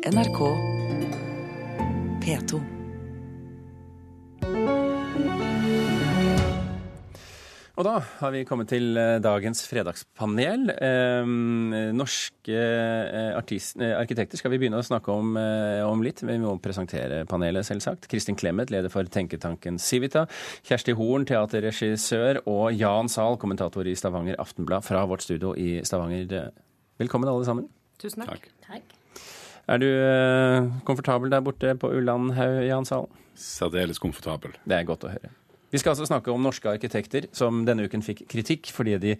NRK P2. Og da har vi kommet til eh, dagens fredagspanel. Eh, norske eh, artist, eh, arkitekter skal vi begynne å snakke om, om litt. Vi må presentere panelet, selvsagt. Kristin Clemet, leder for tenketanken Civita. Kjersti Horn, teaterregissør. Og Jan Zahl, kommentator i Stavanger Aftenblad, fra vårt studio i Stavanger. Velkommen, alle sammen. Tusen takk. Takk. Er du eh, komfortabel der borte på Ullandhaug, Jan Salen? Særdeles komfortabel. Det er godt å høre. Vi skal altså snakke om norske arkitekter som denne uken fikk kritikk fordi de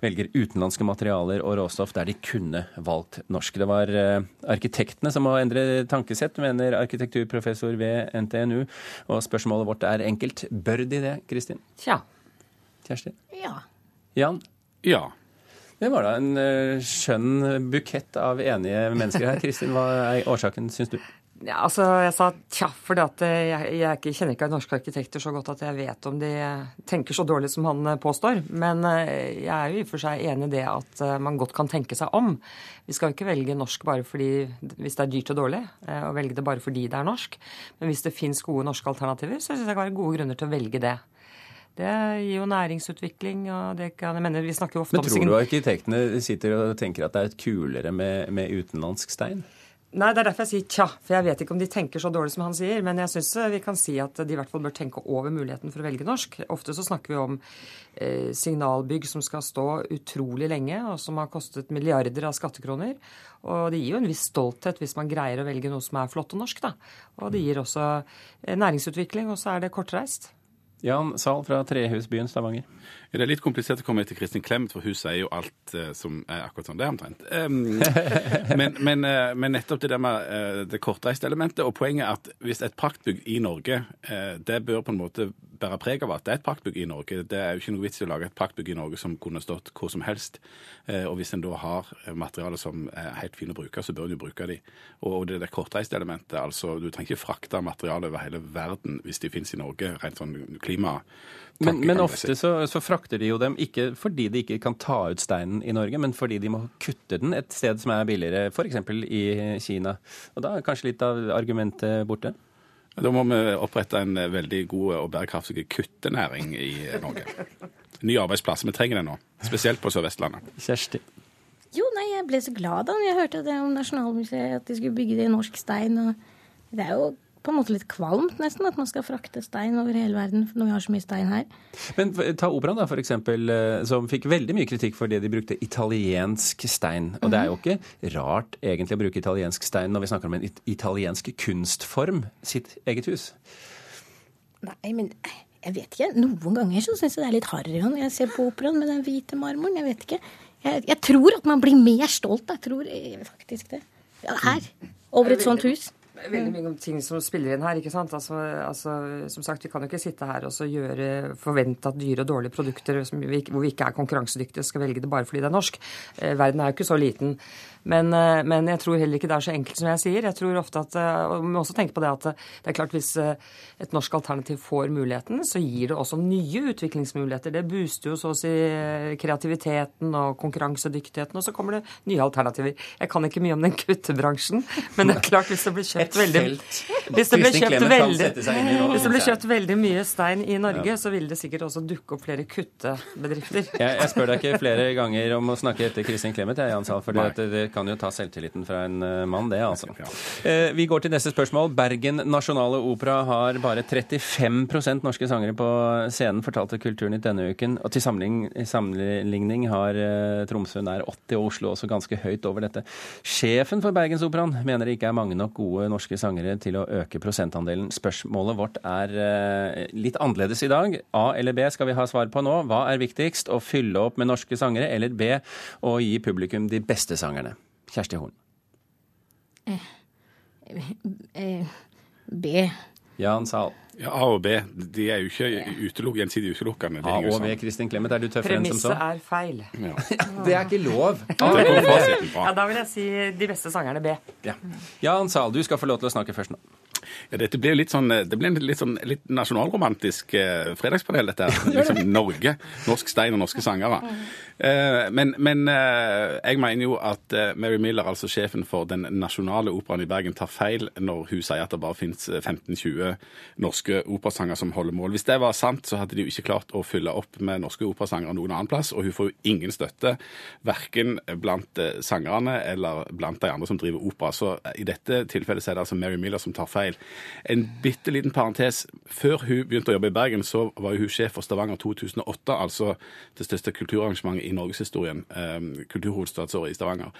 velger utenlandske materialer og råstoff der de kunne valgt norsk. Det var eh, arkitektene som må endre tankesett, mener arkitekturprofessor ved NTNU. Og spørsmålet vårt er enkelt. Bør de det, Kristin? Tja. Kjersti? Ja. Jan? Ja. Det var da en eh, skjønn bukett av enige mennesker her. Kristin, hva er årsaken, syns du? ja. Altså, jeg sa tja, for jeg, jeg kjenner ikke norske arkitekter så godt at jeg vet om de tenker så dårlig som han eh, påstår. Men eh, jeg er jo i og for seg enig i det at eh, man godt kan tenke seg om. Vi skal jo ikke velge norsk bare fordi, hvis det er dyrt og dårlig, eh, og velge det bare fordi det er norsk. Men hvis det fins gode norske alternativer, så syns jeg det kan være gode grunner til å velge det. Det gir jo næringsutvikling, og det kan jeg mener, Vi snakker jo ofte om Men tror du arkitektene sitter og tenker at det er et kulere med, med utenlandsk stein? Nei, det er derfor jeg sier tja. For jeg vet ikke om de tenker så dårlig som han sier. Men jeg syns vi kan si at de i hvert fall bør tenke over muligheten for å velge norsk. Ofte så snakker vi om eh, signalbygg som skal stå utrolig lenge, og som har kostet milliarder av skattekroner. Og det gir jo en viss stolthet hvis man greier å velge noe som er flott og norsk, da. Og det gir også eh, næringsutvikling, og så er det kortreist. Jan Zahl fra Trehusbyen Stavanger. Det er litt komplisert å komme etter Kristin Clemet, for hun sier jo alt eh, som er akkurat sånn. Det er omtrent. Um, men, men, eh, men nettopp det der med eh, det kortreiste elementet, og poenget er at hvis et praktbygg i Norge, eh, det bør på en måte bære preg av at det er et praktbygg i Norge. Det er jo ikke noe vits i å lage et praktbygg i Norge som kunne stått hvor som helst. Eh, og hvis en da har eh, materialer som er helt fine å bruke, så bør en jo bruke de. Og det er det kortreiste elementet, altså du trenger ikke frakte materiale over hele verden hvis de finnes i Norge, rent sånn klima. Men, men ofte så, så frakter de jo dem ikke fordi de ikke kan ta ut steinen i Norge, men fordi de må kutte den et sted som er billigere, f.eks. i Kina. Og da er kanskje litt av argumentet borte? Da må vi opprette en eh, veldig god og bærekraftig kuttenæring i Norge. Nye arbeidsplasser. Vi trenger det nå. Spesielt på Sør-Vestlandet. Kjersti? Jo, nei, jeg ble så glad da jeg hørte det om Nasjonalmuseet, at de skulle bygge det i norsk stein. Og det er jo på en måte litt kvalmt nesten at man skal frakte stein over hele verden når vi har så mye stein her. Men ta operaen, da, for eksempel, eh, som fikk veldig mye kritikk for det de brukte italiensk stein. Og det er jo ikke rart egentlig å bruke italiensk stein når vi snakker om en italiensk kunstform, sitt eget hus. Nei, men jeg vet ikke. Noen ganger så syns jeg det er litt harry når jeg ser på operaen med den hvite marmoren. Jeg vet ikke. Jeg, jeg tror at man blir mer stolt. Jeg tror eh, faktisk det. Ja, her. Over et sånt hus. Veldig mye om ting som spiller inn her. ikke sant? Altså, altså, som sagt, Vi kan jo ikke sitte her og så gjøre forvente at dyre og dårlige produkter som vi, hvor vi ikke er konkurransedyktige, skal velge det bare fordi det er norsk. Eh, verden er jo ikke så liten. Men, eh, men jeg tror heller ikke det er så enkelt som jeg sier. Jeg tror ofte at, eh, og Vi må også tenke på det at eh, det er klart hvis et norsk alternativ får muligheten, så gir det også nye utviklingsmuligheter. Det booster jo så å si kreativiteten og konkurransedyktigheten, og så kommer det nye alternativer. Jeg kan ikke mye om den kuttebransjen, men det er klart hvis det blir kjøpt veldig hvis det, blir kjøpt veldig, hvis det blir kjøpt veldig mye stein i Norge, så vil det sikkert også dukke opp flere kuttebedrifter. Jeg, jeg spør deg ikke flere ganger om å snakke etter Kristin Clemet, jeg, Jan Sahl, for det, det kan jo ta selvtilliten fra en eh, mann, det, altså. Eh, Vi går til neste spørsmål. Bergen Nasjonale Opera har bare 35% norske sangere på scenen, fortalte Kulturnytt denne uken. Og til sammenligning, har eh, Tromsø nær 80 og Oslo også ganske høyt over dette. Sjefen for Bergensoperaen mener det ikke er mange nok gode norske sangere til å øke prosentandelen. Spørsmålet vårt er litt annerledes i dag. A eller B skal vi ha svar på nå. Hva er viktigst? Å fylle opp med norske sangere, eller B å gi publikum de beste sangerne? Kjersti Horn. Eh, B. Jan Sahl. Ja, A og B de er jo ikke utelukk, gjensidig utelukkende. A og B. Kristin Clemet, er du tøffere enn som så? Premisset er feil. Ja. Det er ikke lov. A. Ja, Da vil jeg si de beste sangerne B. Ja. Jan Sahl, du skal få lov til å snakke først nå. Ja, dette blir litt sånn, det blir en litt, sånn, litt nasjonalromantisk eh, fredagspanel, dette her. Liksom Norge. Norsk stein og norske sangere. Eh, men, men eh, jeg mener jo at eh, Mary Miller, altså sjefen for Den nasjonale operaen i Bergen, tar feil når hun sier at det bare finnes 15-20 norske operasanger som holder mål. Hvis det var sant, så hadde de jo ikke klart å fylle opp med norske operasangere noen annen plass, og hun får jo ingen støtte, verken blant sangerne eller blant de andre som driver opera. Så i dette tilfellet så er det altså Mary Miller som tar feil. En bitte liten parentes. Før hun begynte å jobbe i Bergen, så var hun sjef for Stavanger 2008, altså det største kulturarrangementet i norgeshistorien, eh, kulturhovedstadsåret i Stavanger.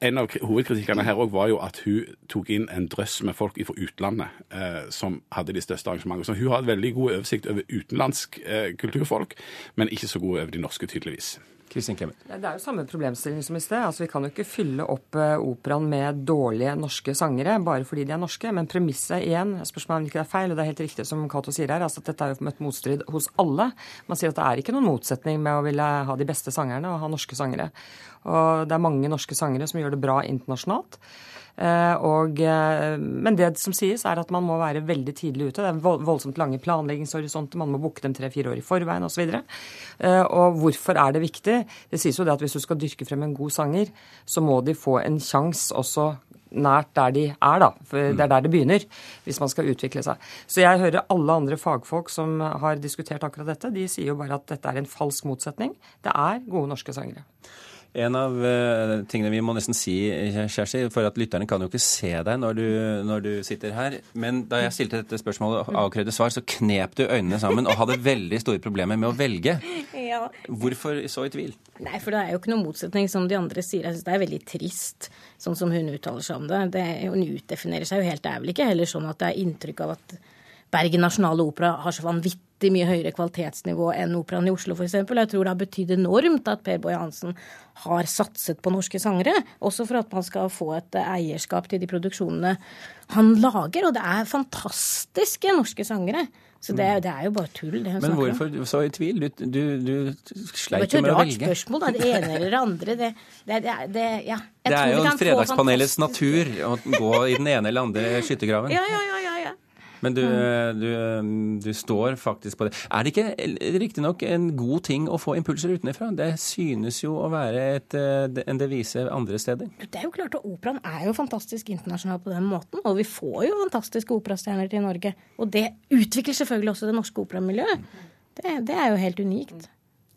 En av hovedkritikkene her òg var jo at hun tok inn en drøss med folk fra utlandet eh, som hadde de største arrangementene. Så hun har veldig god oversikt over utenlandsk eh, kulturfolk, men ikke så god over de norske, tydeligvis. Kristin Clemet. Det er jo samme problemstilling som i sted. Altså, Vi kan jo ikke fylle opp uh, operaen med dårlige norske sangere bare fordi de er norske. Men premisset igjen, spørsmålet er om ikke det er feil, og det er helt riktig som Cato sier her, altså at dette er jo møtt motstrid hos alle. Man sier at det er ikke noen motsetning med å ville ha de beste sangerne og ha norske sangere. Og det er mange norske sangere som gjør det bra internasjonalt. Eh, og, eh, men det som sies, er at man må være veldig tidlig ute. Det er voldsomt lange planleggingshorisonter, man må booke dem tre-fire år i forveien osv. Og, så og hvorfor er det viktig? Det sies jo det at hvis du skal dyrke frem en god sanger, så må de få en sjanse også nært der de er, da. For det er der det begynner, hvis man skal utvikle seg. Så jeg hører alle andre fagfolk som har diskutert akkurat dette, de sier jo bare at dette er en falsk motsetning. Det er gode norske sangere. En av uh, tingene vi må nesten si, Kjersti, for at lytterne kan jo ikke se deg når du, når du sitter her. Men da jeg stilte dette spørsmålet og avkrevde svar, så knep du øynene sammen og hadde veldig store problemer med å velge. Ja. Hvorfor så i tvil? Nei, for det er jo ikke noen motsetning, som de andre sier. Jeg synes Det er veldig trist, sånn som hun uttaler seg om det. det hun utdefinerer seg jo helt. Det er vel ikke heller sånn at det er inntrykk av at Bergen nasjonale opera har så vanvittig mye høyere kvalitetsnivå enn Operaen i Oslo f.eks. Jeg tror det har betydd enormt at Per Boje Hansen har satset på norske sangere. Også for at man skal få et eierskap til de produksjonene han lager. Og det er fantastiske norske sangere. Så det, det, er jo bare tull. det hun Men hvorfor så i tvil? Du, du, du sleit jo med å velge. Det er et rart spørsmål, da. Det ene eller det andre. Det, det, det ja. det er jo Fredagspanelets natur å gå i den ene eller andre skyttergraven. Ja, ja, ja. Men du, mm. du, du, står faktisk på det. Er det ikke riktignok en god ting å få impulser utenfra? Det synes jo å være et, eh, en devise andre steder. Det er jo klart, og Operaen er jo fantastisk internasjonal på den måten. Og vi får jo fantastiske operastjerner til Norge. Og det utvikler selvfølgelig også det norske operamiljøet. Det, det er jo helt unikt.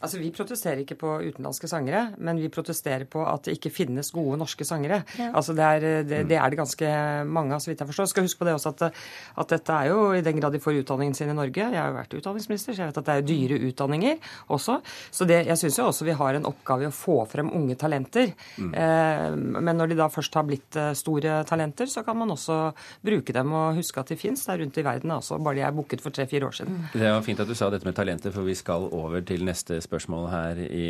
Altså, Vi protesterer ikke på utenlandske sangere, men vi protesterer på at det ikke finnes gode norske sangere. Ja. Altså, det er det, det er det, ganske mange av, så vidt jeg forstår. Skal huske på det også at, at, dette er jo i den grad de får utdanningen sin i Norge. Jeg har jo vært utdanningsminister, så jeg vet at det er dyre utdanninger også. Så det, jeg syns jo også vi har en oppgave i å få frem unge talenter. Mm. Eh, men når de da først har blitt eh, store talenter, så kan man også bruke dem og huske at de fins der rundt i verden også, bare de er booket for tre-fire år siden. Det var fint at du sa dette med talenter, for vi skal over til neste spørsmål spørsmål her i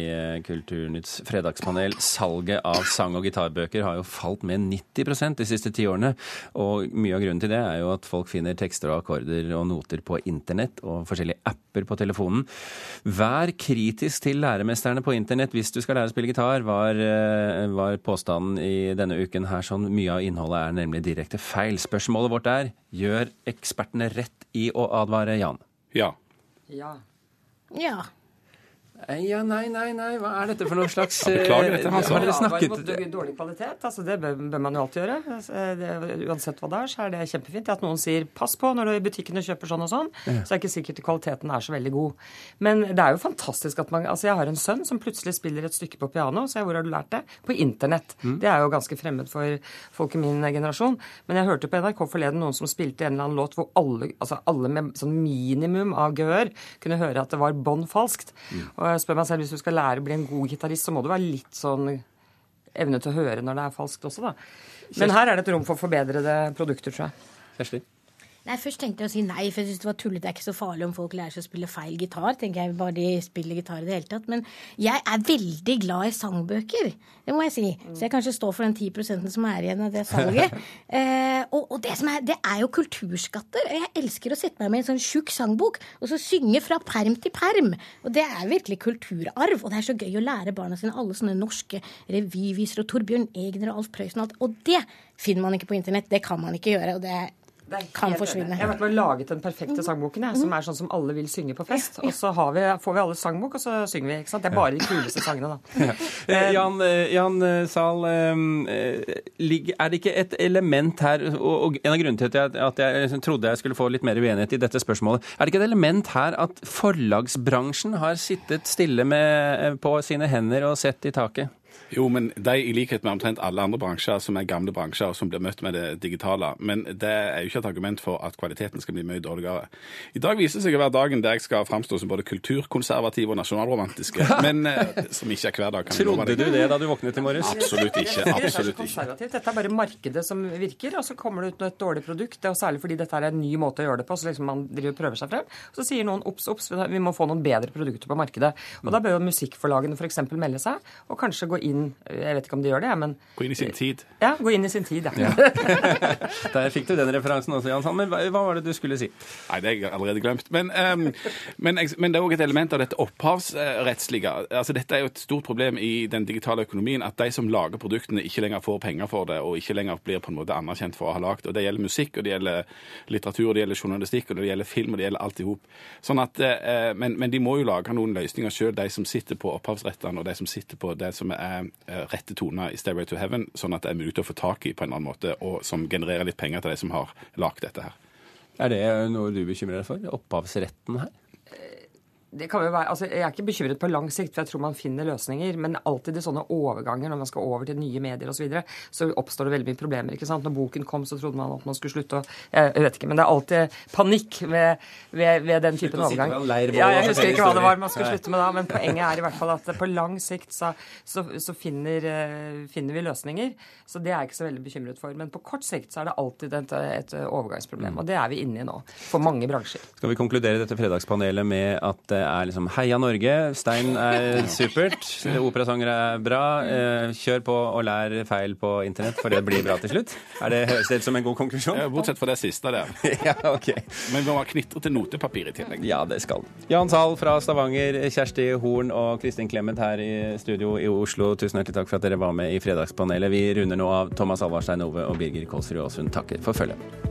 Kulturnytts fredagspanel. Salget av sang- og gitarbøker har jo falt med 90% de siste ti årene. Og mye av grunnen til det er jo at folk finner tekster og akkorder og noter på internett og forskjellige apper på telefonen. Vær kritisk til læremesterne på internett hvis du skal lære å spille gitar, var, eh, var påstanden i denne uken her. Sånn mye av innholdet er nemlig direkte feil. Spørsmålet vårt er gjør ekspertene rett i å advare Jan? Ja. Ja. Ja. Ja, nei, nei, nei, hva er dette for noe slags Beklager dette, Hans. Har dere snakket Dårlig kvalitet, altså det bør, bør man jo alltid gjøre. Altså, det, uansett hva det er, så er det kjempefint. At noen sier 'pass på når du i butikken kjøper sånn og sånn', ja. så er det ikke sikkert kvaliteten er så veldig god. Men det er jo fantastisk at man Altså, jeg har en sønn som plutselig spiller et stykke på piano, så jeg, hvor har du lært det? På internett. Mm. Det er jo ganske fremmed for folk i min generasjon. Men jeg hørte på NRK forleden noen som spilte en eller annen låt hvor alle, altså alle med sånn minimum av gehør kunne høre at det var bånn falskt. Mm. Og jeg spør meg selv, hvis du skal lære å bli en god gitarist, så må du være litt sånn evne til å høre når det er falskt også, da. Men her er det et rom for forbedrede produkter, tror jeg. Kjersti? Nei, Først tenkte jeg å si nei, for jeg syns det var tullete. Det er ikke så farlig om folk lærer seg å spille feil gitar. tenker jeg, bare de spiller gitar i det hele tatt. Men jeg er veldig glad i sangbøker. Det må jeg si. Så jeg kanskje står for den 10 som er igjen av det salget. eh, og, og det, er, det, er, jo kulturskatter. Jeg elsker å sette meg med en sånn tjukk sangbok og så synge fra perm til perm. Og det er virkelig kulturarv. Og det er så gøy å lære barna sine alle sånne norske revyviser og Torbjørn Egner og Alf Prøysen og alt. Og det finner man ikke på internett. Det kan man ikke gjøre. og det er kan forsvinne. Jeg har vært med og laget den perfekte sangboken, jeg, som er sånn som alle vil synge på fest. Og så vi, får vi alle sangbok, og så synger vi. ikke sant? Det er bare de kuleste sangene, da. Ja. Jan, Jan Sahl, er det ikke et element her Og en av grunnene til at jeg liksom trodde jeg skulle få litt mer uenighet i dette spørsmålet, er det ikke et element her at forlagsbransjen har sittet stille med, på sine hender og sett i taket? Jo, men de i likhet med omtrent alle andre bransjer som er gamle bransjer som blir møtt med det digitale. Men det er jo ikke et argument for at kvaliteten skal bli mye dårligere. I dag viser det seg å være dagen der jeg skal framstå som både kulturkonservativ og nasjonalromantiske. Men eh, som ikke er hver dag. Trodde du det da du våknet i morges? Absolutt ikke. Absolutt ikke. Dette er bare markedet som virker, og så kommer det ut et dårlig produkt. Og særlig fordi dette er en ny måte å gjøre det på. Så liksom man driver og prøver seg frem. Så sier noen obs, obs, vi må få noen bedre produkter på markedet. Og da bør jo musikkforlagene f.eks. melde seg, og kanskje gå inn jeg vet ikke om de gjør det, men Gå inn i sin tid. Ja, gå inn i sin tid, ja. Der fikk du den referansen også, Jan Men hva, var det du skulle si? Nei, det har jeg allerede glemt. Men, um, men, men det er òg et element av dette opphavsrettslige. Altså, dette er jo et stort problem i den digitale økonomien, at de som lager produktene, ikke lenger får penger for det, og ikke lenger blir på en måte anerkjent for å ha lagd. Og det gjelder musikk, og det gjelder litteratur, og det gjelder journalistikk, og det gjelder film, og det gjelder alt i hop. Sånn at, uh, men, men, de må jo lage noen løsninger sjøl, de som sitter på opphavsrettene, og de som sitter på det som er uh, rette toner i Stairway to Heaven, sånn at det er mulig å få tak i på en annen måte, og som genererer litt penger til de som har lagd dette her. Er det noe du bekymrer deg for? Opphavsretten her? Det kan jo være, altså Jeg er ikke bekymret på lang sikt, for jeg tror man finner løsninger. Men alltid i sånne overganger, når man skal over til nye medier osv., så, videre, så oppstår det veldig mye problemer. ikke sant? Når boken kom, så trodde man at man skulle slutte å Jeg vet ikke, men det er alltid panikk ved, ved, ved den typen overgang. Ja, jeg husker ikke hva det var man skulle slutte med da, men poenget er i hvert fall at på lang sikt så, så, så finner, uh, finner, vi løsninger. Så det er jeg ikke så veldig bekymret for. Men på kort sikt så er det alltid et, et overgangsproblem. Og det er vi inne i nå, for mange bransjer. Skal vi konkludere dette fredagspanelet med at er liksom Heia Norge, Stein er supert, operasangere er bra. Eh, kjør på og lær feil på internett, for det blir bra til slutt. Er det Høres det ut som en god konklusjon? Ja, bortsett fra det siste der. ja, ok. Men vi må knitre til notepapir i tillegg. Ja, det skal Jan Zahl fra Stavanger, Kjersti Horn og Kristin Clemet her i studio i Oslo. Tusen hjertelig takk for at dere var med i Fredagspanelet. Vi runder nå av Thomas Alvarstein Ove og Birger Kolsrud Aasund takker for følget.